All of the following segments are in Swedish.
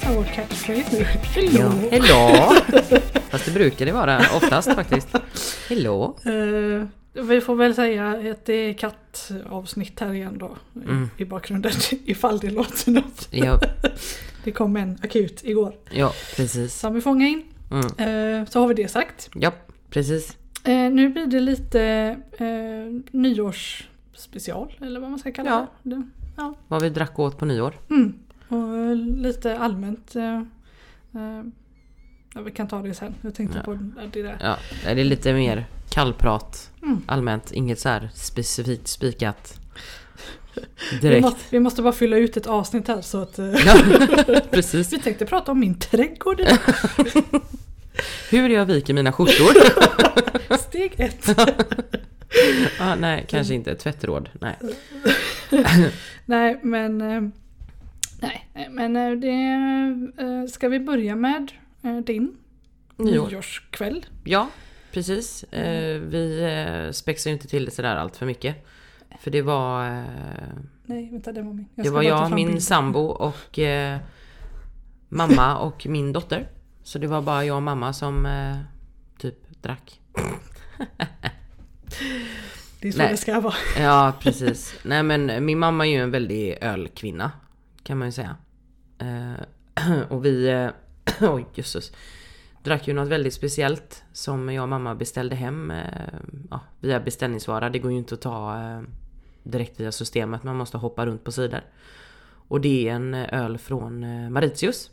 det, det är så här vår catchphrase nu. Hello! Hello! Fast det brukar det vara oftast faktiskt. Hello! Eh, vi får väl säga att det är kattavsnitt här igen då. Mm. I bakgrunden ifall det låter något. Ja, Det kom en akut igår. ja precis. Som vi fångade in. Mm. Eh, så har vi det sagt. Ja, precis. Eh, nu blir det lite nyårsspecial eller vad man ska kalla Ja. det. Ja. Vad vi drack åt på nyår. Mm. Och eh, lite allmänt. Eh, eh, ja, vi kan ta det sen. Jag tänkte Ja. på det där. Ja, det är lite mer kallprat Mm. allmänt. Inget så här specifikt spikat. Vi Direkt. måste, vi måste bara fylla ut ett avsnitt här så att... Ja, precis. vi tänkte prata om min trädgård idag. Hur jag viker mina skjortor. Steg ett. ah, nej, kanske inte. Tvättråd. Nej. Nej men... Nej, men eh, det... Eh, ska vi börja med eh, din Nyår. nyårskväll? Ja, precis. Vi spexar ju inte till det sådär allt för mycket. För det var... Nej, vänta det var min. Jag det var jag, min bilden. sambo och mamma och min dotter. Så det var bara jag och mamma som typ drack. Det är så Nej. det ska vara. Ja, precis. Nej men min mamma är ju en väldig ölkvinna. Kan man ju säga. Eh, och vi... Eh, oj, jösses. Drack ju något väldigt speciellt som jag och mamma beställde hem eh, ja, via beställningsvara. Det går ju inte att ta eh, direkt via systemet. Man måste hoppa runt på sidor. Och det är en öl från eh, Mauritius.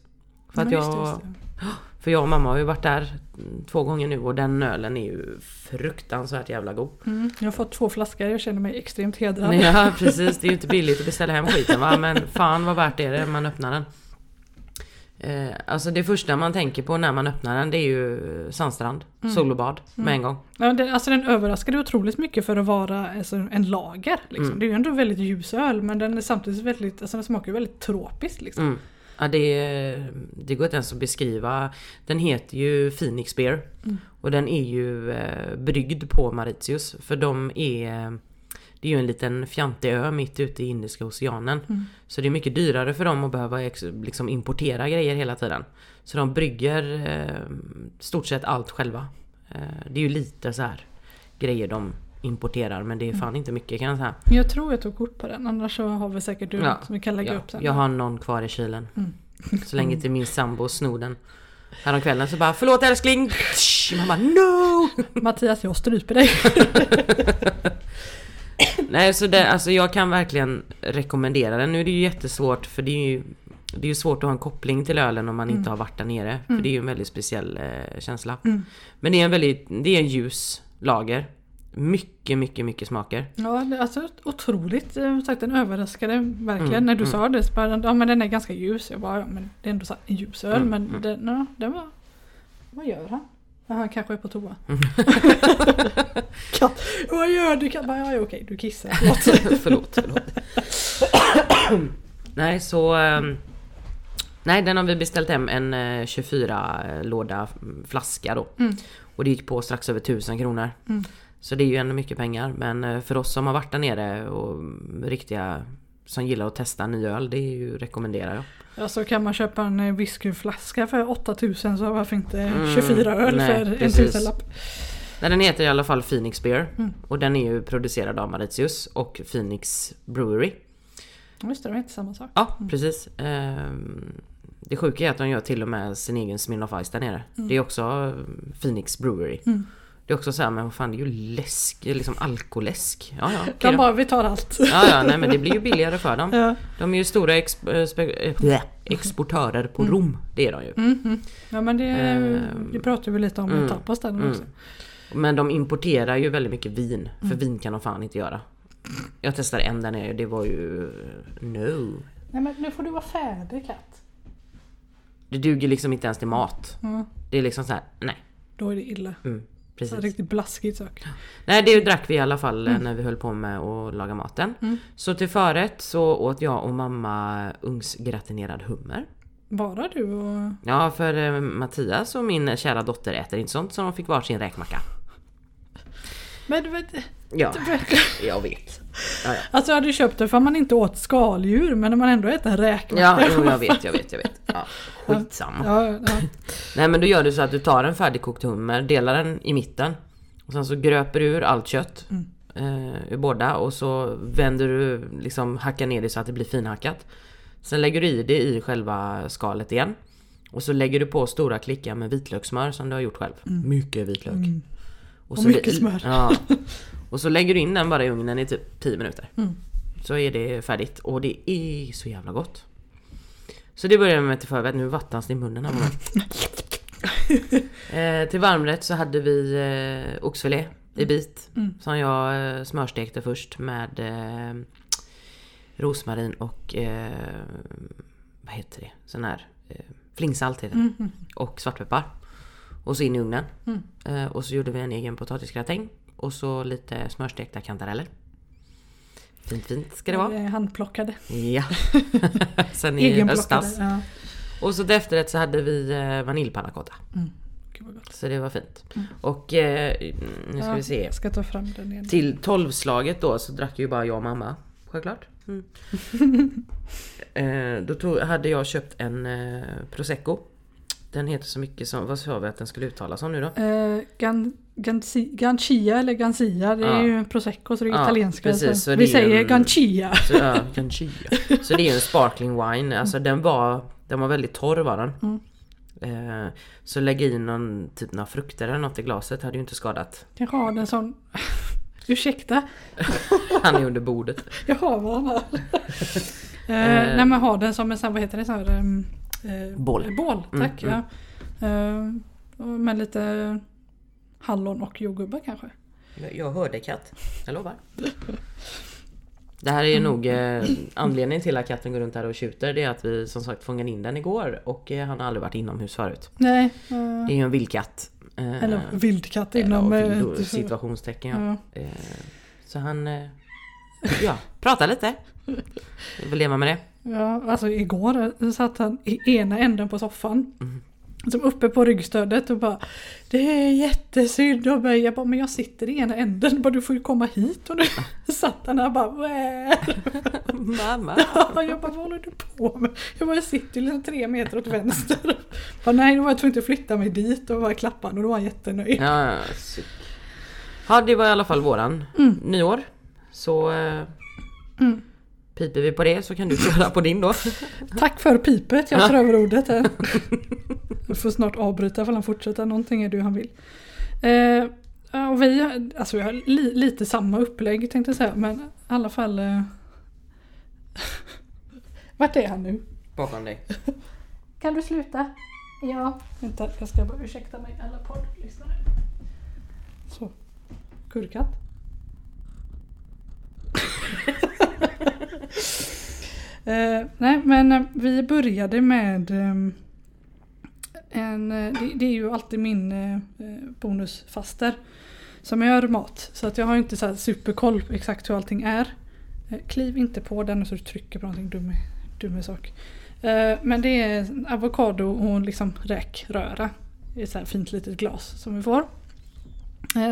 För att jag... För jag och mamma har ju varit där mm, två gånger nu och den ölen är ju fruktansvärt jävla god. Mm, jag har fått två flaskor, jag känner mig extremt hedrad. Ja precis, det är ju inte billigt att beställa hem skiten va men fan vad värt är det när man öppnar den. Eh, alltså det första man tänker på när man öppnar den det är ju sandstrand, solobad med en gång. Ja, det, alltså den överraskade otroligt mycket för att vara alltså, en lager. Liksom. Mm. Det är ju ändå väldigt ljus öl men den är samtidigt väldigt, alltså den smakar väldigt tropiskt liksom. Mm. Ja, det, det går inte ens att beskriva. Den heter ju Phoenix Beer. Och den är ju eh, bryggd på Mauritius. För de är... Det är ju en liten fjantig ö mitt ute i Indiska oceanen. Så det är mycket dyrare för dem att behöva liksom importera grejer hela tiden. Så de brygger eh, stort sett allt själva. Eh, det är ju lite så här grejer de importerar men det är fan inte mycket kan jag säga. Jag tror jag tog kort på den annars så har vi säkert du Ja, som vi kan lägga Ja, upp sen. jag har någon kvar i kylen. Mm. Så länge inte min sambo snor den. Häromkvällen så bara förlåt älskling! Man bara no! Mattias jag stryper dig. Nej så det, alltså jag kan verkligen rekommendera den. Nu är det ju jättesvårt för det är ju det är ju svårt att ha en koppling till ölen om man inte har varit där nere. För det är ju en väldigt speciell eh, känsla. Mm. Men det är en väldigt, det är en ljus lager. Mycket, mycket, mycket smaker. Ja, alltså otroligt. eh, Som sagt, den överraskade verkligen Mm, när du mm. sa det. Så bara, ja men den är ganska ljus. Jag bara, ja men det är ändå så en ljus öl. Mm, men mm. Den, ja, den var... Vad gör han? Ja, han kanske är på toa. Mm. Katt. Vad gör du? Katt? Bara, Ja, ja, okej, du kissar. Förlåt. förlåt, förlåt. nej, så... ehm, nej, den har vi beställt hem en eh, 24 låda mm, flaska då. Mm. Och det gick på strax över 1000 kronor. Mm. Så det är ju ändå mycket pengar. Men eh, för oss som har varit där nere och mm, riktiga som gillar att testa ny öl, det är ju rekommenderar jag. Ja, så kan man köpa en eh, whiskyflaska för 8000 så varför inte Mm, 24 öl nej, för en tusenlapp? Nej, den heter i alla fall Phoenix Beer. Mm. Och den är ju producerad av Mauritius och Phoenix Brewery. Just det, var inte samma sak. Ja, precis. Ehm, Det sjuka är att de gör till och med sin egen Smirnoff Ice där nere. Det är också Phoenix Brewery. Mm. Det är också så här, men vad fan det är ju läsk, liksom alkoläsk. Ja, ja, De då. bara, vi tar allt. Ja, ja, nej men det blir ju billigare för dem. Ja. De är ju stora exp- eh, eh, exportörer på rom. Det är de ju. Mm, mm. Ja men det, Ehm, det pratade vi lite om mm, i tapas där mm. också. Men de importerar ju väldigt mycket vin. För Mm. vin kan de fan inte göra. Jag testade en där nere, det var ju... No. Nej men nu får du vara färdig katt. Det duger liksom inte ens till mat. Ja, Det är liksom så här, nej. då är det illa. Mm, Så precis. riktigt blaskigt sak. Nej det drack vi i alla fall eh, när vi höll på med att laga maten. Mm. Så till förrätt så åt jag och mamma ugnsgratinerad hummer. Bara du och... Ja för eh, Mattias och min kära dotter äter inte sånt så de fick varsin räkmacka. Men du vet, Ja, jag vet. Alltså jag hade köpt det för att man inte åt skaldjur men när man ändå äter räkmacka. Ja, jo, jag vet, jag vet, jag vet. Ja, skitsamma. Ja, ja. Nej men då gör du så att du tar en färdigkokt hummer, delar den i mitten. Och sen så gröper du ur allt kött. Mm. Eh, ur båda och så vänder du, liksom hackar ner det så att det blir finhackat. Sen lägger du i det i själva skalet igen. Och så lägger du på stora klickar med vitlökssmör som du har gjort själv. Mycket vitlök. Mm. Och så mycket smör. Ja. Och så lägger du in den bara i ugnen i typ 10 minuter. Mm. Så är det färdigt och det är så jävla gott. Så det börjar jag med till förrätt. Nu vattnas det i munnen här eh, till varmrätt så hade vi eh, oxfilé i bit. Mm. Som jag eh, smörstekte först med eh, rosmarin och eh, vad heter det? Sån här eh, flingsalt heter det. Mm, mm. Och svartpeppar. Och så in i ugnen. Mm. Eh, och så gjorde vi en egen potatisgratäng. Och så lite smörstekta kantareller. Fint fint ska det vara. Eh, Handplockade. Ja. Sen i höstas. Ja. Och så till efterrätt så hade vi eh, vaniljpannacotta. Mm. Så det var fint. Mm. Och eh, nu ska Ja, vi se. Ska ta fram den igen. Till tolvslaget då så drack ju bara jag och mamma. Självklart. Mm. eh, då tog, hade jag köpt en eh, prosecco. Den heter så mycket som, vad sa vi att den skulle uttalas som nu då? Eh, gan, gancia eller gancia, det är Ja. ju prosecco så det är Ja, italienska. precis, så så vi säger en- gancia. Så, ja, Ganchia. så det är en sparkling wine. Alltså den var, den var väldigt torr var den. Mm. Eh, så lägga i någon, typ några frukter eller något i glaset hade ju inte skadat. Jag har en sån... Ursäkta, Han är under bordet. jag har han har. eh, Eh. nej men ha den som en sån, vad heter det? Sån här, eh, Bål. Bål, Mm, tack. Ja. Eh, med lite hallon och jordgubbar kanske. Jag, jag hör dig katt. Jag lovar. Det här är nog eh, anledningen till att katten går runt här och tjuter. Det är att vi som sagt fångade in den igår och eh, han har aldrig varit inomhus förut. Nej. eh, Det är ju en vildkatt. Eh, eller vildkatt eller, inom... ja, eh, situationstecken ja. Eh, Så han... Ja, pratar lite. Vi får leva med det. Ja, alltså igår satt han i ena änden på soffan. Mm. Som uppe på ryggstödet och bara Det är jättesynd om mig. Jag bara, men jag sitter i ena änden. Bara, du får ju komma hit. Och nu satt han där bara. Mamma. Jag bara, vad håller du på med? Jag bara, jag sitter ju liksom tre meter åt vänster. Bara, Nej, då var jag tvungen att flytta mig dit och bara klappa och då var han jättenöjd. Ja, ja, ja, det var i alla fall våran Mm. nyår. Så eh, Mm. piper vi på det så kan du köra på din då. Tack för pipet, jag Ja. tar över ordet här. Jag får snart avbryta ifall han fortsätter, någonting är det han vill. Eh, och vi, alltså vi har li, lite samma upplägg tänkte jag säga, men i alla fall... Eh, vart är han nu? Bakom dig. Kan du sluta? Ja. Vänta, jag ska bara ursäkta mig alla poddlyssnare. Så. Kurkatt. eh, nej men eh, vi började med ehm, en, eh, det, det är ju alltid min eh, eh, bonusfaster som gör mat. Så att jag har inte så superkoll på exakt hur allting är. Kliv inte på den så du trycker på någonting dum, dum sak. Men det är avokado och liksom räkröra i ett så här fint litet glas som vi får.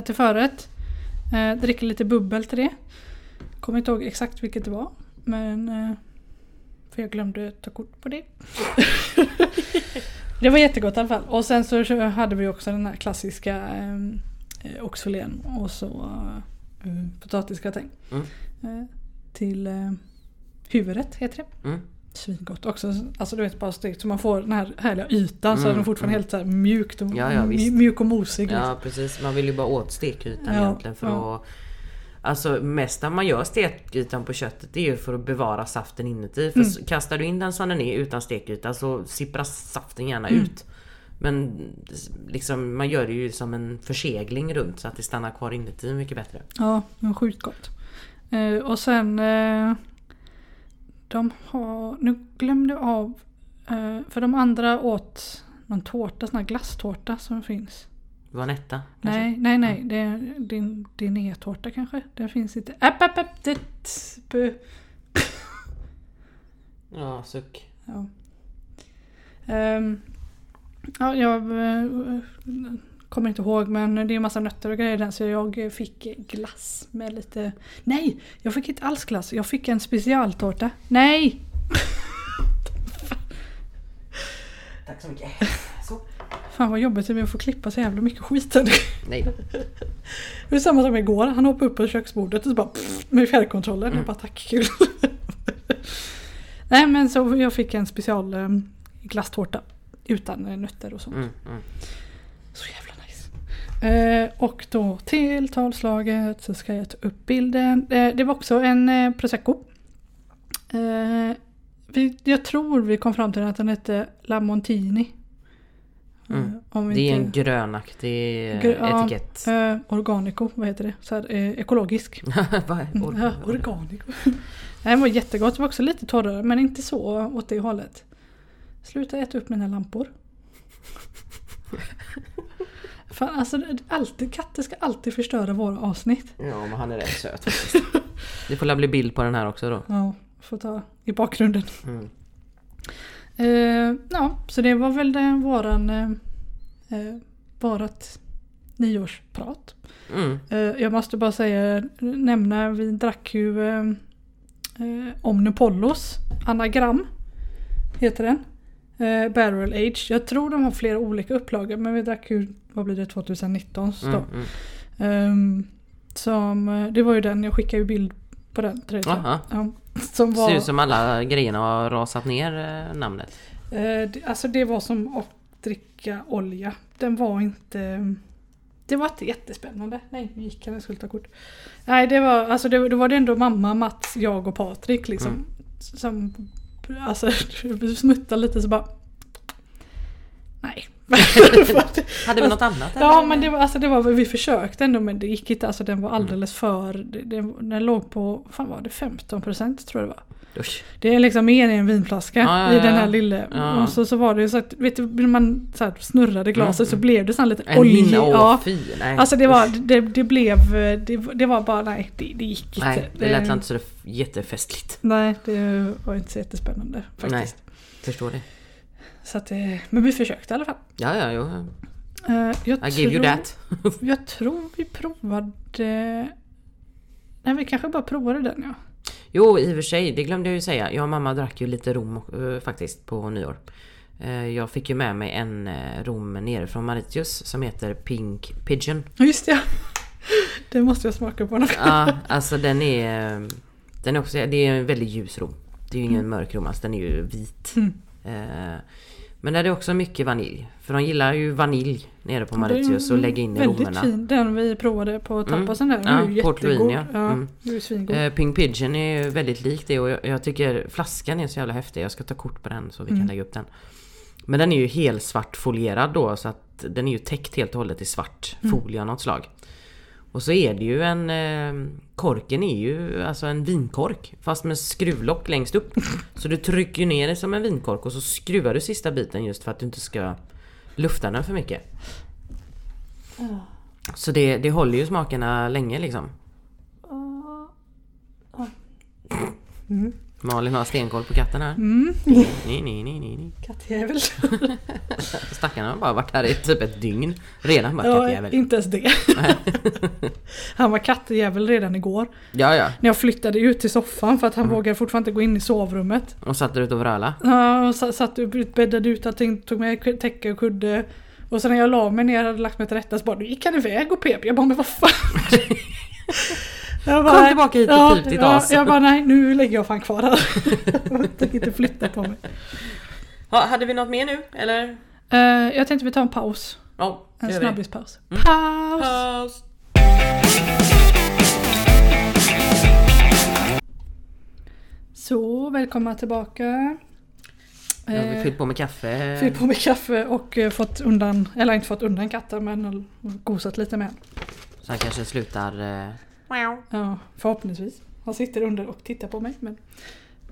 Till förrätt. Dricker lite bubbel till det. Kommer inte ihåg exakt vilket det var. Men för jag glömde ta kort på det. det var jättegott i alla fall. Och sen så hade vi också den här klassiska ehm, eh, oxfilén och så eh, potatisgratäng. Mm. Eh, till eh, huvudrätt heter det. Mm. Svingott också. Alltså du vet bara stekt så man får den här härliga ytan så Mm, att den fortfarande mm. helt så här mjukt och Ja, ja, mjuk och mosig. Ja precis, man vill ju bara åt stekytan Ja, egentligen för ja. att Alltså mest när man gör stekytan på köttet det är ju för att bevara saften inuti. För Mm. kastar du in den som den är utan stekyta så sipprar saften gärna Mm. ut. Men liksom, man gör det ju som en försegling runt så att det stannar kvar inuti mycket bättre. Ja, var sjukt gott. Eh, och sen eh, de har, nu glömde jag av, eh, för de andra åt någon tårta, sån här glasstårta som finns. Vanetta? kanske? Nej, nej, nej, det är din, din e-tårta kanske. Den finns inte. App, app, app, det, bu. Ja, suck. Ja. Ehm, ja, jag eh, kommer inte ihåg men det är en massa nötter och grejer i den så jag fick glass med lite... Nej! Jag fick inte alls glass, jag fick en specialtårta. Nej! Tack så mycket. Fan vad jobbigt det blir att få klippa så jävla mycket skit. Nej. Det är samma som igår, han hoppade upp på köksbordet och så bara pff, med fjärrkontrollen. Jag bara tack kul. Nej men så jag fick en special eh, glasstårta. Utan eh, nötter och sånt. Mm, mm. Så jävla nice. Eh, och då till talslaget så ska jag ta upp bilden. Eh, det var också en eh, prosecco. Vi, jag tror vi kom fram till att den hette La Montini. Mm. Eh, om Det är en inte- grönaktig eh, Gr- ja, etikett. Eh, organico, vad heter det? Så här, eh, ekologisk. Or- Ja, organico. Den var jättegott, det var också lite torrare men inte så åt det hållet. Sluta äta upp mina lampor. Fan, alltså, det- alltid, katter ska alltid förstöra våra avsnitt. Ja men han är rätt söt faktiskt. Det får bli bild på den här också då. Ja, får ta i bakgrunden. Mm. Eh, ja, så det var väl det, våran, eh, eh, vårat nyårsprat. Mm. Eh, jag måste bara säga, nämna, vi drack ju eh, eh, Omnipollos anagram. Heter den. Eh, Barrel Age. Jag tror de har flera olika upplagor men vi drack ju, vad blir det, 2019 så. Mm. Mm. Ehm, som, eh, det var ju den, jag skickade ju bild på den. tror jag. Aha. Ja, som var, Ser ut som alla grejerna har rasat ner eh, namnet. eh, det, alltså det var som att dricka olja. Den var inte... Det var inte jättespännande. Nej, nu gick han, jag skulle ta kort. Nej, det var, alltså det, då var det ändå mamma, Mats, jag och Patrik liksom. Mm. Som, alltså, smuttade lite så bara... Nej. Hade vi något annat? ja eller? men det var, alltså, det var, vi försökte ändå men det gick inte. Alltså den var alldeles för... Det, det, den låg på, fan var det 15% tror jag det var. Usch. Det är liksom mer i en vinflaska Ja, ja, i den här ja. lilla. Ja. Och så, så var det ju så att, vet du, när man så snurrade glaset Mm, så mm. blev det sån lite oljig. ja. nej. Alltså det var, det, det blev, det, det var bara nej, det, det gick inte. Nej, det lät inte så jättefestligt. Nej, det var inte så jättespännande faktiskt. Nej. Förstår det. Så att, eh, men vi försökte i alla fall. Ja, ja, jo. Eh, Jag I give you that. Jag tror vi provade... Nej vi kanske bara provade den ja. Jo, i och för sig, det glömde jag ju säga. Jag och mamma drack ju lite rom eh, faktiskt på nyår. Eh, jag fick ju med mig en rom nere från Mauritius som heter Pink Pigeon. Just ja. Det måste jag smaka på. Ja, alltså den är... Den är också, det är en väldigt ljus rom. Det är ju ingen mörk rom alls, den är ju vit. Mm. Men där är det också mycket vanilj. För de gillar ju vanilj nere på Mauritius och lägga in i Väldigt romerna. fin. Den vi provade på tapasen där. Ja, Den är ju jättegod. ja. Ja, Mm. är. Eh, Pink Pigeon är väldigt lik det och jag, jag tycker flaskan är så jävla häftig. Jag ska ta kort på den så vi Mm. kan lägga upp den. Men den är ju helt svart folierad då så att den är ju täckt helt och hållet i svart Mm. folie av något slag. Och så är det ju en... Eh, korken är ju alltså en vinkork fast med skruvlock längst upp. Så du trycker ner det som en vinkork och så skruvar du sista biten just för att du inte ska lufta den för mycket. Så det, det håller ju smakerna länge liksom. Malin har stenkoll på katten här. Mm. Nej, nej, nej, nej, nej. Kattjävel. Stackarn har bara varit här i typ ett dygn. Redan bara Ja, kattjävel. inte ens det. han var kattjävel redan igår. Ja, ja. När jag flyttade ut till soffan för att Mm. han vågade fortfarande inte gå in i sovrummet. Och satt där ute och vröla. Ja, och sa- satt upp, bäddade ut allting, tog med täcke och kudde. Och sen när jag la mig ner och hade lagt mig till rätta så bara, nu gick han iväg och pep. Jag bara, men vad fan. Jag Kom tillbaka hit och pip ditt ja, as. Jag bara, nej nu lägger jag fan kvar här. jag tänker inte flytta på mig. Ha, hade vi något mer nu? Eller? Eh, jag tänkte vi tar en paus. Ja, En snabbispaus. Mm. Paus! Paus. Så, välkomna tillbaka. Nu har vi Eh, fyllt på med kaffe. Fyllt på med kaffe och eh, fått undan, eller inte fått undan katten men gosat lite med. Så han kanske slutar... Eh... Ja, förhoppningsvis. Han sitter under och tittar på mig. Men...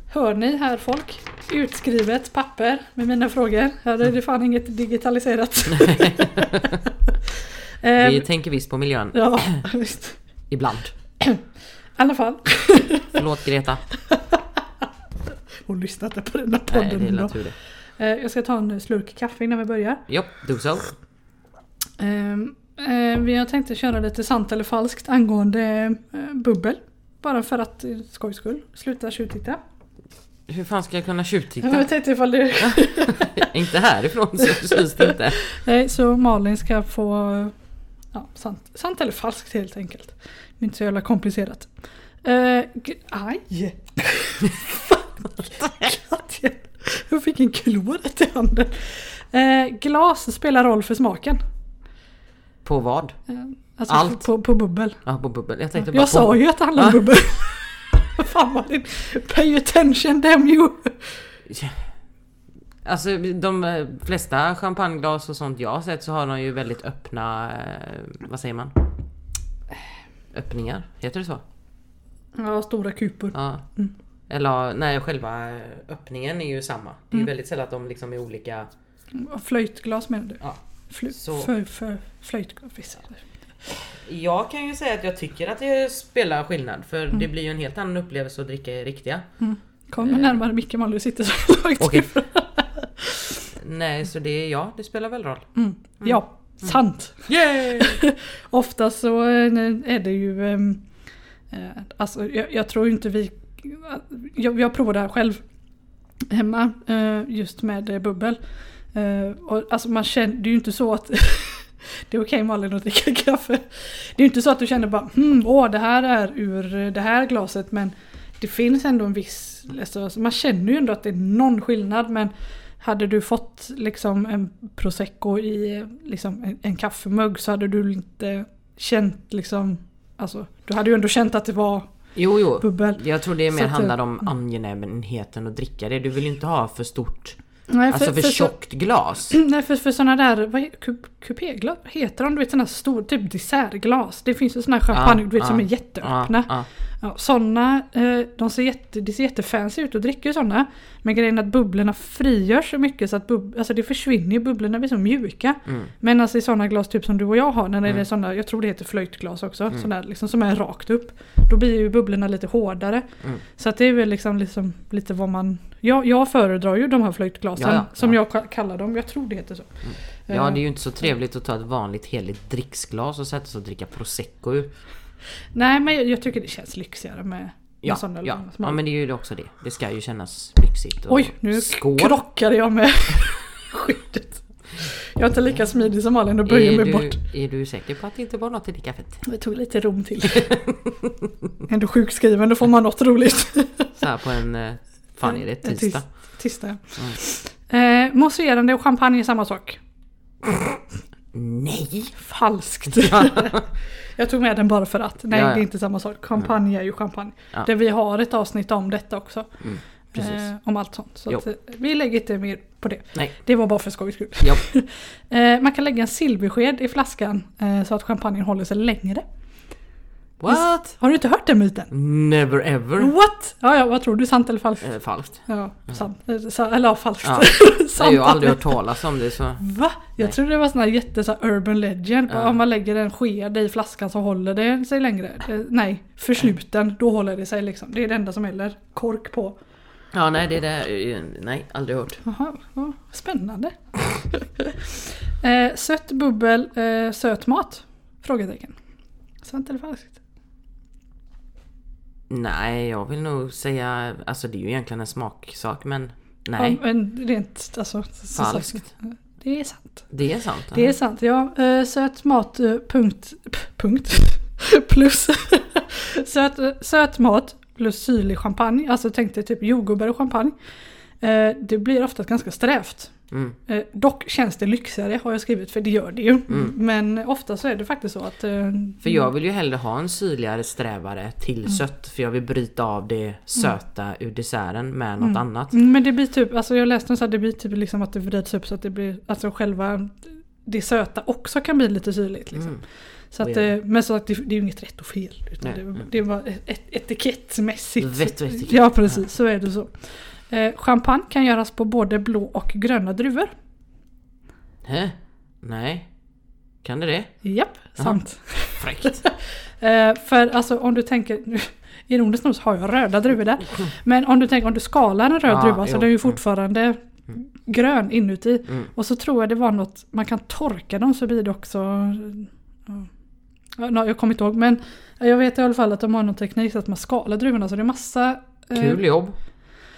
Hör ni här folk? Utskrivet papper med mina frågor. Här är det fan inget digitaliserat. Eh, Vi tänker visst på miljön. Ja, visst. Ibland. I alla fall. Förlåt Greta. Hon lyssnade på den där Nej, det är podden. Eh, Jag ska ta en slurk kaffe innan vi börjar. Jo, do so. Eh, vi har tänkt att köra lite sant eller falskt angående eh, bubbel. Bara för att eh, skojs skull. Sluta tjuvtitta. Hur fan ska jag kunna tjuvtitta? Jag tänkte ifall det... inte härifrån så syns det inte. Nej, så Malin ska få ja, sant, sant eller falskt helt enkelt. Det är inte så jävla komplicerat. Eh, aj! Jag fick en rätt i handen. Eh, glas spelar roll för smaken. På vad? Eh, alltså Allt. På, på bubbel. Ja, på bubbel. Jag tänkte bara Jag på... sa ju att det handlade om bubbel. Fan vad din... Pay attention damn you! Alltså de eh, flesta champagneglas och sånt jag har sett så har de ju väldigt öppna... eh, Vad säger man? Öppningar, heter det så? Ja, stora kupor. Ja. Mm. Eller nej, själva öppningen är ju samma. Det är Mm. ju väldigt sällan att de liksom är olika... Flöjtglas menar du? Ja. Fl- Så- för, för, flöjtglas, visst. Jag kan ju säga att jag tycker att det spelar skillnad för Mm. det blir ju en helt annan upplevelse att dricka riktiga. Kom Eh. närmare micken Malin, du sitter så långt ifrån. Nej, så det, ja, det spelar väl roll. Mm. Ja, sant. Yay! Ofta så eh, är det ju... ehm, eh, Alltså jag, jag tror inte vi... Jag, jag provade det här själv hemma eh, just med bubbel. Eh, Och alltså man känner, det är ju inte så att det är okej Malin att dricka kaffe. Det är ju inte så att du känner bara hmm, åh det här är ur det här glaset men det finns ändå en viss, alltså, man känner ju ändå att det är någon skillnad men hade du fått liksom en prosecco i liksom en, en kaffemugg så hade du inte känt liksom Alltså du hade ju ändå känt att det var Jo, jo. bubbel. Jag tror det mer Så handlar eh, om angenämheten att dricka det. Du vill ju inte ha för stort, Nej, alltså för, så- tjockt glas. Nej för, för sådana där, vad kupéglas, heter de? Du vet sådana stor, typ dessertglas. Det finns ju sådana här champagne Ja, du vet, som ja, är jätteöppna. Ja, Ja, sådana, eh, de ser, jätte, det ser jättefancy ut och dricker ju sådana. Men grejen är att bubblorna frigörs så mycket så att bub, alltså det försvinner ju, bubblorna blir så mjuka. ja. Mm. Men alltså i sådana glas typ som du och jag har, när det är Mm. sådana, jag tror det heter flöjtglas också, Mm. sådana liksom som är rakt upp. Då blir ju bubblorna lite hårdare. Mm. Så att det är väl liksom, liksom lite vad man... Jag, jag föredrar ju de här flöjtglasen Ja, ja, som ja. jag ka- kallar dem, jag tror det heter så. Ja, Eh, det är ju inte så trevligt att ta ett vanligt heligt dricksglas och sätta sig och dricka prosecco ur. Nej men jag, jag tycker det känns lyxigare med, Ja, ja. ja, men det är ju också det. Det ska ju kännas lyxigt. Och Oj, nu Skål! krockade jag med skyddet. Jag är inte lika smidig som Malin och böjer är mig du, bort. Är du säker på att det inte var något i det kaffet? Jag tog lite rom till. Ändå sjukskriven, då får man något roligt. Så här på en... eh, Fan är det? Tisdag? Tisdag. Eh, mousserande och champagne är samma sak. Nej! Falskt. jag tog med den bara för att. Nej Ja, ja. det är inte samma sak. Champagne är ju champagne. Ja. Där vi har ett avsnitt om detta också. Mm. Eh, om allt sånt. Så att, eh, vi lägger inte mer på det. Nej. Det var bara för skojs skull. Eh, man kan lägga en silversked i flaskan eh, så att champagnen håller sig längre. What? Har du inte hört den myten? Never ever. What? Ja, ja, vad tror du? Sant eller falskt? Eh, falskt. Ja, sant. Sa- Eller ja, falskt. Ja. Jag sant. har ju aldrig hört talas om det så... Va? Jag Nej. trodde det var sån här jätte så här, urban legend. Ja. Om man lägger en sked i flaskan så håller det sig längre. Eh, nej, försluten, då håller det sig liksom. Det är det enda som gäller. Kork på. Ja nej det där... eh, Nej, aldrig hört. Jaha, ja, spännande. eh, sött bubbel, eh, söt mat? Frågetecken. Sant eller falskt? Nej, jag vill nog säga... Alltså det är ju egentligen en smaksak men... Nej. Ja, men rent alltså. så- så- Falskt. Det är sant. Det är sant. Det är sant, ja. Eh, söt mat, eh, punkt. Punkt. plus. söt, eh, söt mat plus syrlig champagne. Alltså tänk dig typ jordgubbar och champagne. Det blir ofta ganska strävt. Mm. Eh, dock känns det lyxigare har jag skrivit, för det gör det ju. Mm. Men ofta så är det faktiskt så att... Eh, För jag vill ju hellre ha en syrligare strävare till Mm. sött för jag vill bryta av det söta ur desserten med något Mm. annat. Mm, Men det blir typ, alltså jag läste så att det blir typ liksom att det vrids upp så att det blir, alltså själva det söta också kan bli lite syrligt. Liksom. Mm. Så att, Ja. eh, men så att det, det är ju inget rätt och fel. Utan Nej, det, mm. det var ett, ett, etikettmässigt. Vett och etikett. Ja precis, så är det så. Eh, champagne kan göras på både blå och gröna druvor. Hä? Nej. Kan det det? Japp, Jaha. sant. Fräckt. Eh, för alltså om du tänker, ironiskt nog så har jag röda druvor där. Men om du tänker om du skalar en röd Ja, druva så jo, den är ju mm. fortfarande grön inuti. Mm. Och så tror jag det var något, man kan torka dem så blir det också... Ja. Ja, jag kommer inte ihåg men jag vet i alla fall att de har någon teknik så att man skalar druvorna så det är massa... eh, Kul jobb.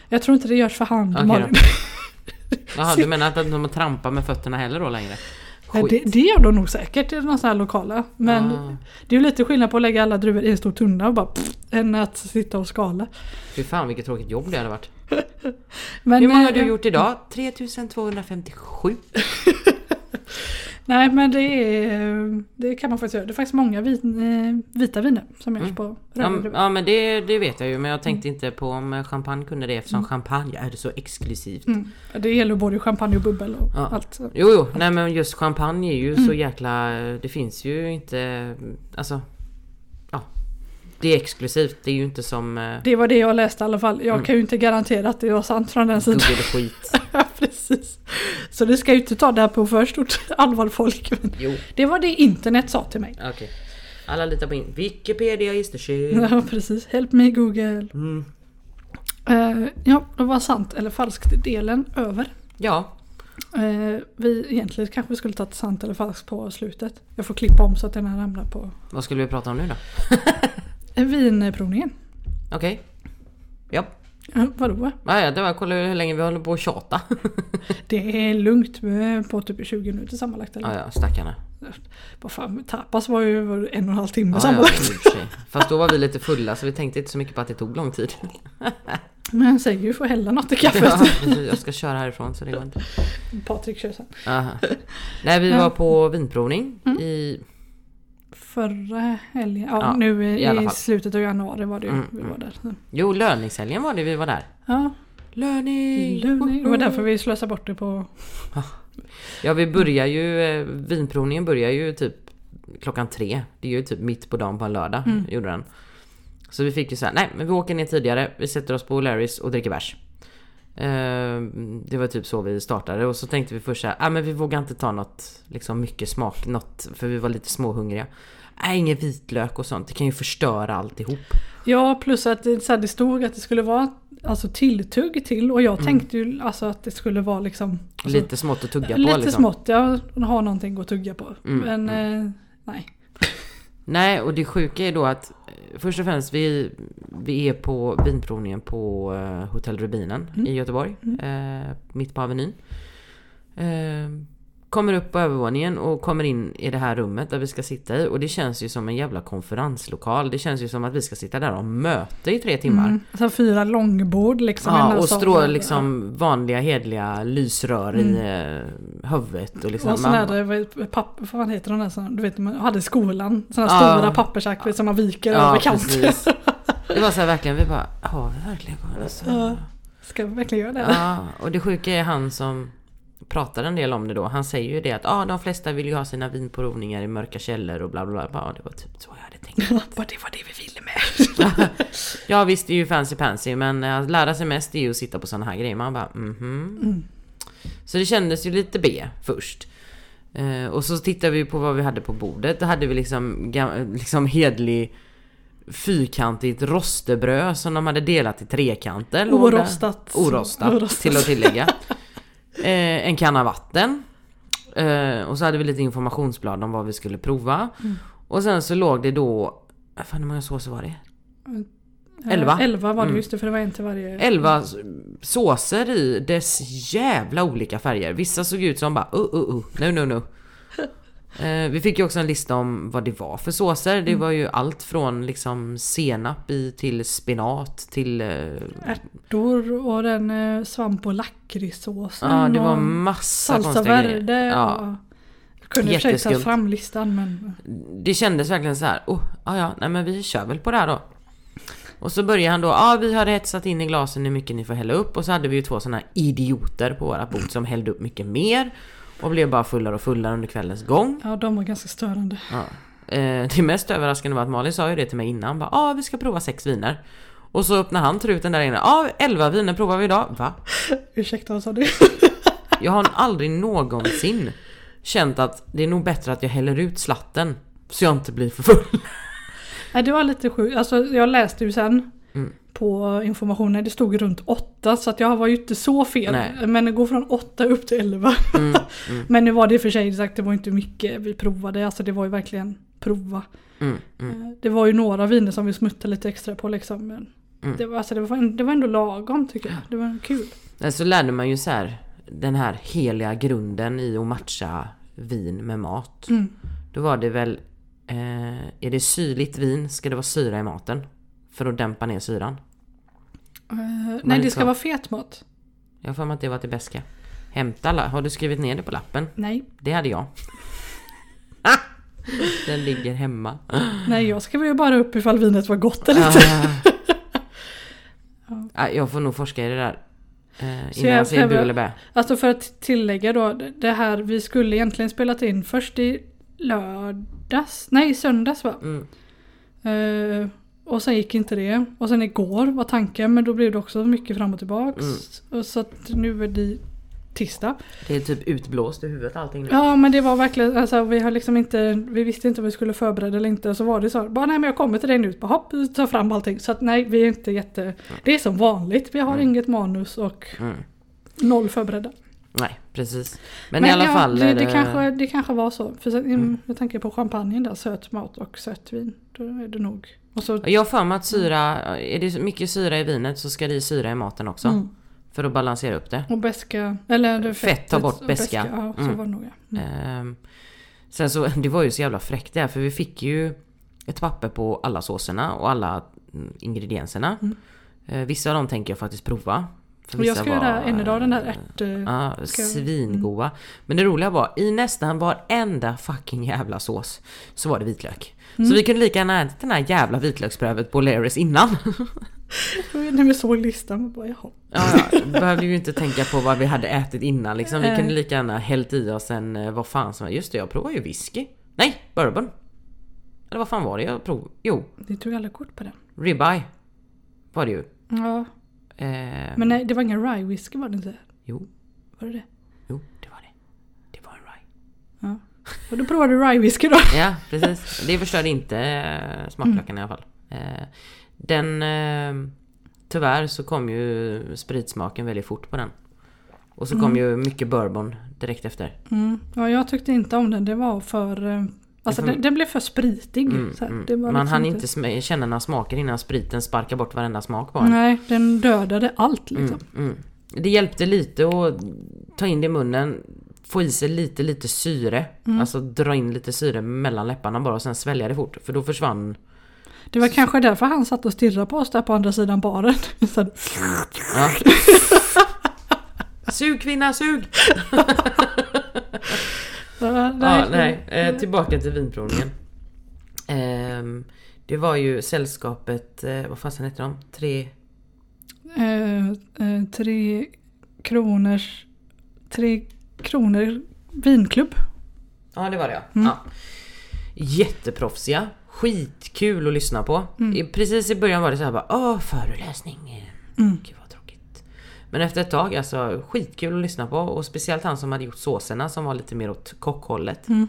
Jag tror inte det görs för hand. Okej Malin. Jaha, du menar att de trampar med fötterna heller då längre? Ja, det, det gör de nog säkert i någon sån här lokala. Men Ah. det är ju lite skillnad på att lägga alla druvor i en stor tunna och bara pff, än att sitta och skala. Fy fan vilket tråkigt jobb det hade varit. Men, Hur många har eh, du gjort idag? 3257. Nej men det, är, det kan man faktiskt göra. Det är faktiskt många vin, eh, vita viner som görs Mm. på Ja, druvor. ja men det, det vet jag ju men jag tänkte inte på om champagne kunde det eftersom champagne är så exklusivt. Mm. Det gäller både champagne och bubbel och Ja. allt. Jo, jo, nej men just champagne är ju Mm. så jäkla... Det finns ju inte... Alltså... Ja. Det är exklusivt, det är ju inte som uh, Det var det jag läste i alla fall. Jag Mm. kan ju inte garantera att det var sant från den sidan. Google skit. Precis. Så det ska ju inte ta det här på för stort allvar folk. Jo, det var det internet sa till mig. okej. Alla litar på in. Wikipedia is the shit. Ja precis. Help me Google. Mm. Eh, ja, då var sant eller falskt delen över. Ja, Eh, vi egentligen kanske vi skulle tagit sant eller falskt på slutet. Jag får klippa om så att den här hamnar på vad skulle vi prata om nu då? Vinprovningen. Okej. Ja. Ja, vadå? Ja, ja, det var kolla hur länge vi håller på att tjata. Det är lugnt eh, på typ 20 minuter sammanlagt. Eller? Ja, ja, stackarna. Vad fan, tapas var ju var en och en halv timme Ja, ja, sammanlagt. i och för sig. Fast då var vi lite fulla så vi tänkte inte så mycket på att det tog lång tid. Men säger ju får hälla något i kaffet. Ja, precis. jag ska köra härifrån så det går inte. Patrik kör sen. Aha. Nej, vi var på vinprovning Mm. i... Förra helgen, ja, Ja, nu i, i slutet av januari var det ju Mm, vi mm. var där. Så. Jo, löningshelgen var det vi var där. Ja, Löning! Löning. Det var därför vi slösade bort det på... Ja, vi börjar ju... eh, Vinprovningen börjar ju typ klockan tre. Det är ju typ mitt på dagen på en lördag. Mm. Gjorde den. Så vi fick ju så här, nej men vi åker ner tidigare, vi sätter oss på O'Larrys och dricker bärs. Eh, det var typ så vi startade och så tänkte vi först såhär, ah, men vi vågar inte ta något liksom mycket smak, något, för vi var lite småhungriga. Nej, ingen vitlök och sånt, det kan ju förstöra alltihop. Ja, plus att det, så här, det stod att det skulle vara alltså, tilltugg till och jag tänkte ju alltså att det skulle vara liksom... Alltså, lite smått att tugga på lite liksom. smått, ja. Ha någonting att tugga på. Mm, Men eh, nej. Nej, och det sjuka är då att eh, först och främst vi, vi är på vinprovningen på eh, Hotell Rubinen Mm. i Göteborg, eh, mitt på Avenyn. Eh, kommer upp på övervåningen och kommer in i det här rummet där vi ska sitta i och det känns ju som en jävla konferenslokal. Det känns ju som att vi ska sitta där och ha möte i tre timmar. Mm. Så fyra långbord liksom. Ja, och strå liksom vanliga hedliga lysrör i eh, huvudet och liksom. Och sån här, man- det var papp, vad fan heter de där som du vet man hade i skolan? Såna Ja. stora pappersark som man viker över kanten. Det var så här verkligen, vi bara, har vi verkligen alltså, Ja. Ska vi verkligen göra det? Ja, och det sjuka är han som pratar en del om det då. Han säger ju det att ah, de flesta vill ju ha sina vinprovningar i mörka källor och bla bla bla. Ja, det var typ så jag hade tänkt. Bara det var det vi ville med. Ja visst, det är ju fancy pansy men eh, att lära sig mest är ju att sitta på såna här grejer. Man bara mhm. Mm. Så det kändes ju lite B först. Eh, och så tittade vi på vad vi hade på bordet. Då hade vi liksom, liksom hedlig fyrkantigt rostebröd som de hade delat i trekanter. Orostat. Orostat, Orostat. till att tillägga. Eh, en kanna vatten. Eh, och så hade vi lite informationsblad om vad vi skulle prova. Mm. Och sen så låg det då... Fan hur många såser var det? Elva. Eh, Elva var det Mm. just det för det var en till varje. Elva såser i dess jävla olika färger. Vissa såg ut som bara uh, uh, uh, no, no, no. Eh, vi fick ju också en lista om vad det var för såser. Det var ju allt från liksom senap i till spenat till... Eh, Ärtor och den eh, svamp och lakritssåsen. ja, det var massa Salsa konstiga grejer. verde. Ja. Jag kunde sig ta Jätteskumt. fram listan men... Det kändes verkligen så här. Oh, ja, ja, nej men vi kör väl på det här då. Och så börjar han då, ja ah, vi har hetsat in i glasen hur mycket ni får hälla upp och så hade vi ju två sådana idioter på våra bord som hällde upp mycket mer och blev bara fullare och fullare under kvällens gång. Ja, de var ganska störande. Ja. Eh, det mest överraskande var att Malin sa ju det till mig innan, bara ah, vi ska prova sex viner. Och så öppnar han truten där inne, ja ah, 11 viner provar vi idag. Va? Ursäkta, vad sa du? Jag har aldrig någonsin känt att det är nog bättre att jag häller ut slatten så jag inte blir för full. Nej, det var lite sjukt. Alltså, jag läste ju sen Mm. På informationen. Det stod runt 8 så att jag var ju inte så fel. Nej. Men det går från 8 upp till 11. Mm, mm, Men nu var det i och för sig sagt, det var inte mycket vi provade. Alltså det var ju verkligen prova. mm, mm. Eh, Det var ju några viner som vi smuttade lite extra på liksom. Men Mm. det, var, alltså, det, var, det var ändå lagom tycker jag. Det var kul. Så lärde man ju så här den här heliga grunden i att matcha vin med mat. Mm. Då var det väl, eh, är det syrligt vin ska det vara syra i maten. För att dämpa ner syran. Eh, nej det ska så. vara fet mat. Jag har för mig att det var till beska. Hämta alla, har du skrivit ner det på lappen? Nej. Det hade jag. Den ligger hemma. Nej jag skrev ju bara upp ifall vinet var gott eller inte. Ah. Ah, Jag får nog forska i det där. Eh, Så innan jag jag säger behöver- eller bä. Alltså för att tillägga då, det här vi skulle egentligen spelat in först i lördags, nej söndags va? Mm. Eh, och sen gick inte det. Och sen igår var tanken men då blev det också mycket fram och tillbaks. Mm. Och så att nu är det tisdag. Det är typ utblåst i huvudet allting nu. Ja men det var verkligen, alltså vi har liksom inte, vi visste inte om vi skulle förbereda eller inte. Och så var det så, bara nej men jag kommer till dig nu. Bara hopp, ta fram allting. Så att nej vi är inte jätte, det är som vanligt. Vi har Mm. inget manus och Mm. noll förberedda. Nej, precis. Men, i alla ja, fall det, det, kanske, det kanske var så. För så, Mm. Jag tänker på champagnen där, söt mat och sött vin. Då är det nog. Och så, Jag har för mig att syra, är det mycket syra i vinet så ska det i syra i maten också. Mm. För att balansera upp det. och beska, eller det Fett fettet tar bort beska. Ja, så Mm. var det nog ja. Mm. Ehm, sen så, det var ju så jävla fräckt det här för vi fick ju ett papper på alla såserna och alla mm, ingredienserna. Eh, vissa av dem tänker jag faktiskt prova. För Och jag ska göra en av den där ärt... eh, Ja, jag- svingoda. Men det roliga var, i nästan varenda fucking jävla sås så var det vitlök. Mm. Så vi kunde lika gärna ätit den här jävla vitlöksbrödet på O'Learys innan. När vi såg listan, man bara jaha. Ja, ja, behövde ju inte tänka på vad vi hade ätit innan liksom. Vi kunde lika gärna hällt i oss en, eh, vad fan som Just det, jag provade ju whisky. Nej, bourbon. Eller vad fan var det jag provade? Jo, Ni tog alla kort på den. ribeye. Var det ju. Ja, Eh, men nej det var ingen rye whisky var det inte? Jo, Var det det? jo, det var det. Det var en rye. Ja. Och då provade du rye whisky då? Ja, precis. Det förstörde inte eh, smaklökarna i alla fall. Eh, den... Eh, tyvärr så kom ju spritsmaken väldigt fort på den. Och så kom ju mycket bourbon direkt efter. Mm. Ja, jag tyckte inte om den. Det var för... Alltså får- den, den blev för spritig. Mm, så här. mm. Det var Man liksom hann inte känna några smaker innan spriten sparkar bort varenda smak en. Nej, den dödade allt liksom. Mm, mm. Det hjälpte lite att ta in det i munnen, få i sig lite lite syre. Mm. Alltså dra in lite syre mellan läpparna bara och sen svälja det fort. För då försvann... Det var kanske därför han satt och stirrade på oss där på andra sidan baren. Här, Ja. sug kvinna, sug! ja, Nej, ja, nej. Eh, tillbaka till vinprovningen. Ehm, det var ju sällskapet, eh, vad fasen hette de? Tre... Eh, eh, tre kronors... Tre kronor vinklubb. Ja det var det ja. Mm. ja. Jätteproffsiga. Skitkul att lyssna på. Mm. I, precis i början var det så här bara Åh föreläsning. Mm. Gud vad tråkigt. Men efter ett tag alltså skitkul att lyssna på och speciellt han som hade gjort såserna som var lite mer åt kockhållet. Mm.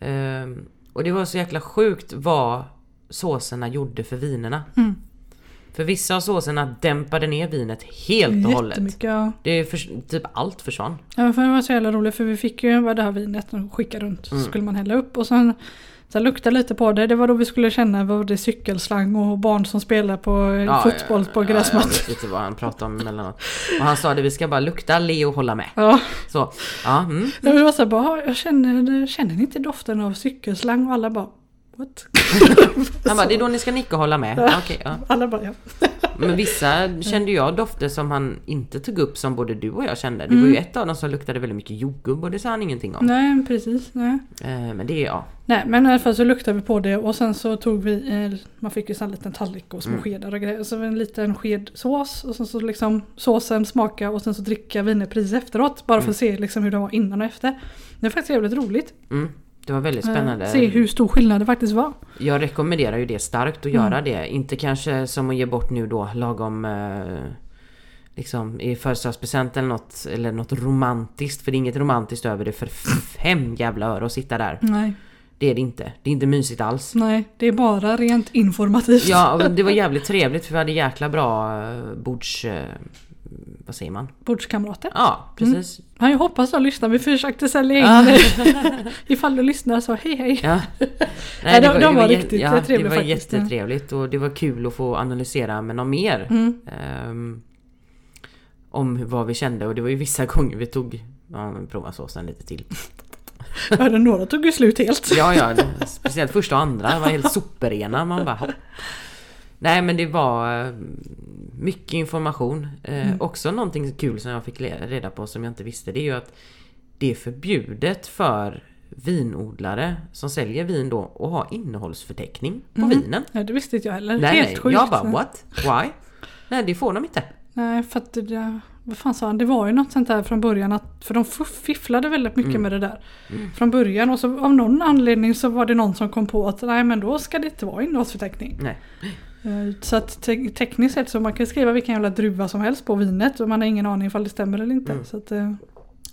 Ehm, och det var så jäkla sjukt vad såserna gjorde för vinerna. Mm. För vissa av såserna dämpade ner vinet helt och hållet. Ja. Det är för, typ allt försvann. Ja, för det var så jävla roligt för vi fick ju det här vinet och skicka runt. Så Mm. skulle man hälla upp och sen Sen luktade lite på det. Det var då vi skulle känna vad det är cykelslang och barn som spelar på Ja, fotboll på ja, Jag gräsmattan. vet inte vad han pratade om emellanåt. Och han sa det, vi ska bara lukta, le och hålla med. Ja, Så, ja, mm. det var så här, bara, jag känner, känner ni inte doften av cykelslang? Och alla bara What? Han bara, det är då ni ska nicka och hålla med. Ja, Okej, ja. Alla bara ja. Men vissa kände jag dofter som han inte tog upp som både du och jag kände. Det var ju ett av dem som luktade väldigt mycket jordgubb och det sa han ingenting om. Nej precis. Nej. Eh, men det är ja. Nej men i alla fall så luktade vi på det och sen så tog vi, eh, man fick ju en liten tallrik och små Mm. skedar och grejer. Så en liten sked sås och sen så liksom såsen smaka och sen så dricka wienerpris efteråt. Bara för att se liksom hur det var innan och efter. Det är faktiskt jävligt roligt. Mm. Det var väldigt Eh, spännande. Se hur stor skillnad det faktiskt var. Jag rekommenderar ju det starkt att göra det. Inte kanske som att ge bort nu då lagom eh, liksom i födelsedagspresent eller något, eller något romantiskt. För det är inget romantiskt över det för fem jävla öre att sitta där. Nej. Det är det inte. Det är inte mysigt alls. Nej, det är bara rent informativt. Ja, det var jävligt trevligt för vi hade jäkla bra eh, bords... Vad säger man? Bordskamrater. Ja, precis. Ja, jag hoppas de lyssnar. Vi försökte sälja in Ja. Ifall du lyssnar så hej hej. Ja. Nej, de- de var riktigt ja, trevliga Det var faktiskt. jättetrevligt och det var kul att få analysera med någon mer. Mm. ehm, om vad vi kände och det var ju vissa gånger vi tog ja, prova såsen lite till. Ja, några tog ju slut helt. Ja, ja, speciellt första och andra var helt superrena. Man bara hopp. Nej men det var eh, mycket information. Eh, Mm. Också någonting kul som jag fick reda på som jag inte visste. Det är ju att det är förbjudet för vinodlare som säljer vin då att ha innehållsförteckning på Mm. vinen. Nej, det visste inte jag heller. Nej, helt nej. sjukt. Jag bara what? Why? Nej det får de inte. Nej, för att det, vad fan sa han? Det var ju något sånt där från början att, för de fifflade väldigt mycket Mm. med det där. Mm. Från början och så av någon anledning så var det någon som kom på att nej men då ska det inte vara innehållsförteckning. Nej. Så att te- tekniskt sett så man kan skriva vilken jävla druva som helst på vinet och man har ingen aning ifall det stämmer eller inte. Mm. Så att, eh,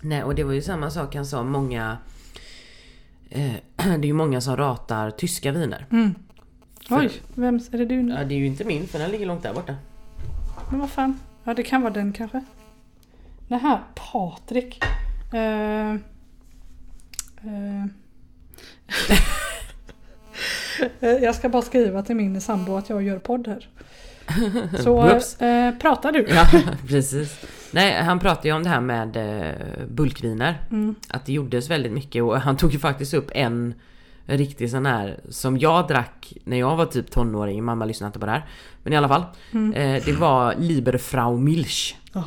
Nej och det var ju samma sak han sa. Många... Eh, det är ju många som ratar tyska viner. mm. För- Oj, vems är det du nu? Ja, det är ju inte min för den ligger långt där borta. Men vad fan? Ja det kan vara den kanske. Det här Patrik. Eh. Eh, jag ska bara skriva till min sambo att jag gör podd här. Så Whoops. eh, pratar du. Ja, precis. Nej, han pratade ju om det här med eh, bulkviner. Mm. Att det gjordes väldigt mycket och han tog ju faktiskt upp en riktig sån här som jag drack när jag var typ tonåring. Mamma lyssnade inte på det här. Men i alla fall. Mm. Eh, det var Lieberfrau Milch. Ja.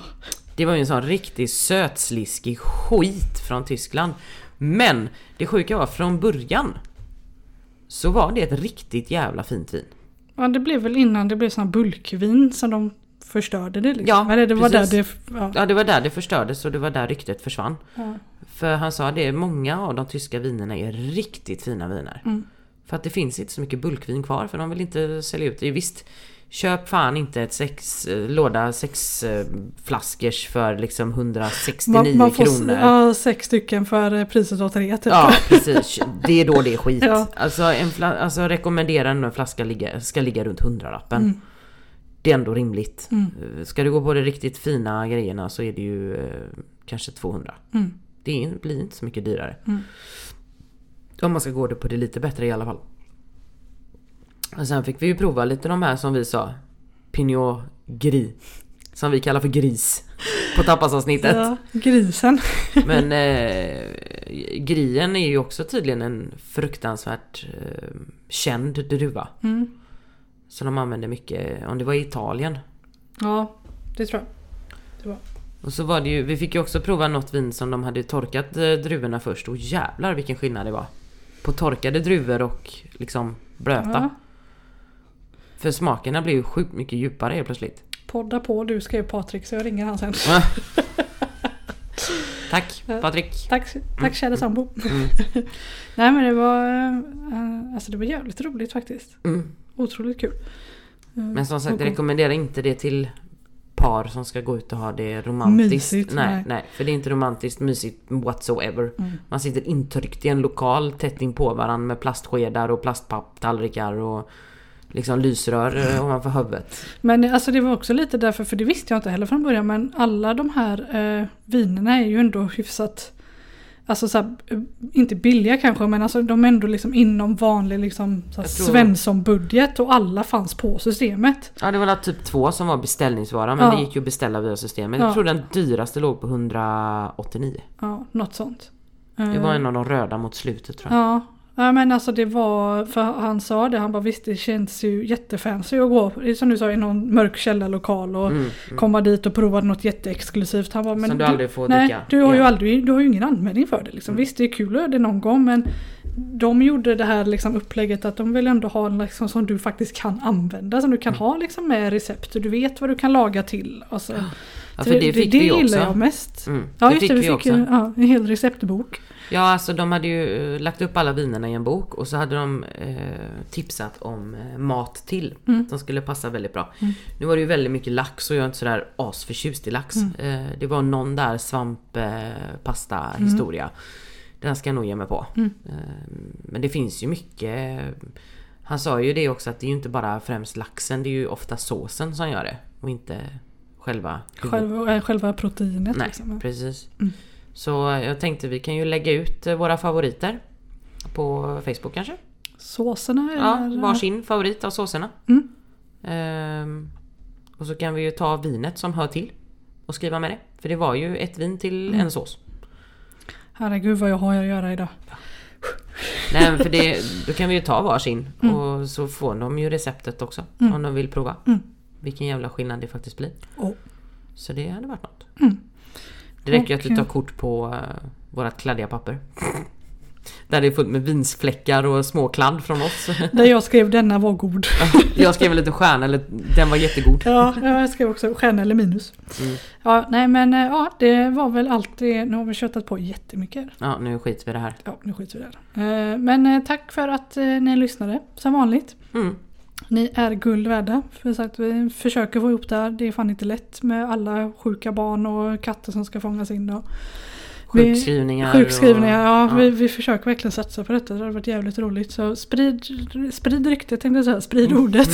Det var ju en sån riktigt sötsliskig skit från Tyskland. Men det sjuka var från början så var det ett riktigt jävla fint vin. Ja det blev väl innan det blev sån bulkvin som de förstörde det liksom. Ja, Eller det var där det... Ja. Ja, det var där det förstördes och det var där ryktet försvann. Ja. För han sa det, många av de tyska vinerna är riktigt fina viner. Mm. För att det finns inte så mycket bulkvin kvar för de vill inte sälja ut det. Visst, köp fan inte ett sex, eh, låda sex eh, för liksom 169 Man, man får kronor. ja, sex stycken för eh, priset av tre typ. Ja precis, det är då det är skit. Ja. Alltså, en alltså rekommenderar en flaska ligga, ska ligga runt 100-lappen. Mm. Det är ändå rimligt. Mm. Ska du gå på de riktigt fina grejerna så är det ju eh, kanske 200. Mm. Det blir inte så mycket dyrare. Mm. Om man ska gå det på det lite bättre i alla fall. Och sen fick vi ju prova lite de här som vi sa. Pinot Gris. Som vi kallar för gris. På tapasavsnittet. Ja, grisen. Men eh, grien är ju också tydligen en fruktansvärt eh, känd druva. Mm. Så de använder mycket, om det var i Italien. Ja, det tror jag. Och så var det ju, vi fick ju också prova något vin som de hade torkat eh, druvorna först och jävlar vilken skillnad det var. På torkade druvor och liksom blöta. Ja. För smakerna blev ju sjukt mycket djupare helt plötsligt. Podda på, du skrev Patrik så jag ringer han sen. Tack. Patrik! Tack, tack kära sambo. Mm. Nej men det var, eh, alltså det var jävligt roligt faktiskt. Mm. Otroligt kul. Eh, Men som sagt, jag rekommenderar inte det till par som ska gå ut och ha det romantiskt. Mysigt, nej, nej. nej. för det är inte romantiskt mysigt whatsoever. Mm. Man sitter intryckt i en lokal tätt in på varandra med plastskedar och plastpapptallrikar och liksom lysrör eh, ovanför huvudet. Men alltså det var också lite därför, för det visste jag inte heller från början, men alla de här eh, vinerna är ju ändå hyfsat Alltså så här, eh, inte billiga kanske men alltså de är ändå liksom inom vanlig liksom tror- Svensson-budget och alla fanns på systemet. Ja det var typ två som var beställningsvara men Ja. det gick ju att beställa via systemet. Ja. Jag tror den dyraste låg på 189. Ja, något sånt. Det Eh, var en av de röda mot slutet tror jag. Ja, ja men alltså det var, för han sa det, han bara visst det känns ju jättefancy att gå, det som du sa, i någon mörk källarlokal och Mm, mm. komma dit och prova något jätteexklusivt. Han bara, men Som du aldrig får nej, dricka Du har ju aldrig, du har ju ingen användning för det liksom. Mm. Visst det är kul att göra det någon gång men de gjorde det här liksom upplägget att de vill ändå ha liksom som du faktiskt kan använda. Som du kan Mm. ha liksom med recept och du vet vad du kan laga till. Alltså, Ja, så för det fick vi ju gillar också. jag mest. Mm, Ja det just fick det, vi fick också. ju ja, en hel receptbok. Ja, alltså de hade ju eh, lagt upp alla vinerna i en bok och så hade de eh, tipsat om eh, mat till. Mm. Som skulle passa väldigt bra. Mm. Nu var det ju väldigt mycket lax och jag är inte sådär asförtjust i lax. Mm. Eh, det var någon där svamppasta historia. Den ska jag nog ge mig på. Mm. Eh, Men det finns ju mycket Han sa ju det också att det är ju inte bara främst laxen, det är ju ofta såsen som gör det och inte själva Själva, själva proteinet Nej, liksom. precis. Mm. Så jag tänkte vi kan ju lägga ut eh, våra favoriter på Facebook kanske? Såserna Ja, eller? varsin favorit av såserna. Mm. Ehm, och så kan vi ju ta vinet som hör till och skriva med det. För det var ju ett vin till Mm. en sås. Herregud vad jag har att göra idag. Nej men för det, då kan vi ju ta varsin Mm. och så får de ju receptet också Mm. om de vill prova. Mm. Vilken jävla skillnad det faktiskt blir. Oh. Så det hade varit något. Det räcker ju att du tar eh, kort på uh, vårat kladdiga papper. Där det är fullt med vinsfläckar och små kladd från oss. Där jag skrev denna var god. Jag skrev en liten stjärna, eller den var jättegod. Ja, jag skrev också stjärna eller minus. Mm. Ja, nej men eh, ja, det var väl allt det. Nu har vi köttat på jättemycket. Ja, nu skiter vi i det här. Ja, nu skiter vi där. Eh, Men eh, tack för att eh, ni lyssnade, som vanligt. Mm. Ni är guld värda. För sagt, vi försöker få ihop det här. Det är fan inte lätt med alla sjuka barn och katter som ska fångas in. Och Vi- Sjukskrivningar. sjukskrivningar. Ja, ja. Vi, vi försöker verkligen satsa på detta. Det har varit jävligt roligt. Så sprid, sprid ryktet tänkte jag säga. Sprid ordet.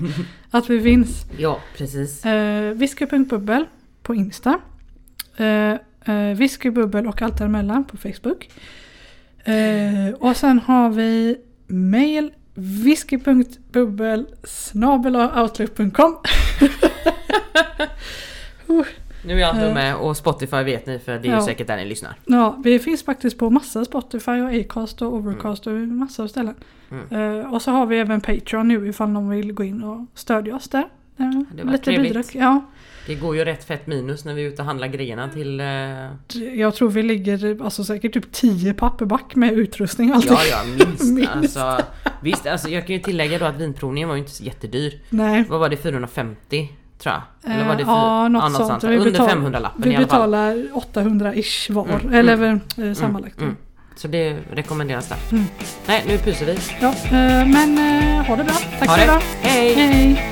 att vi finns. Ja, precis. Eh, Whisky.bubbel på Insta. Eh, eh, Whiskybubbel och allt däremellan på Facebook. Eh, och sen har vi mail whisky.bubbel outlook.com Nu är jag Eh. med och Spotify vet ni för det är Ja. ju säkert där ni lyssnar. Ja, vi finns faktiskt på massa Spotify och Acast och Overcast och massa ställen. Mm. Eh, och så har vi även Patreon nu ifall någon vill gå in och stödja oss där. Eh, Det var lite trevligt. bidrag. Ja, Det går ju rätt fett minus när vi är ute och handlar grejerna till... eh, jag tror vi ligger alltså säkert typ 10 papperback med utrustning och allting. Ja, ja, minst. Minst. Alltså, visst, alltså, jag kan ju tillägga då att vinprovningen var ju inte så jättedyr. Nej. Vad var det? 450? Tror jag. Eller var det Eh, ja, något sånt. Vi Under betal- 500-lappen Vi i alla fall. betalar 800-ish var. Mm, Eller eh, sammanlagt. Mm, mm. Så det rekommenderas där. Mm. Nej, nu pyser vi. Ja, eh, men eh, ha det bra. Tack Ha det. idag. Hej! Hej!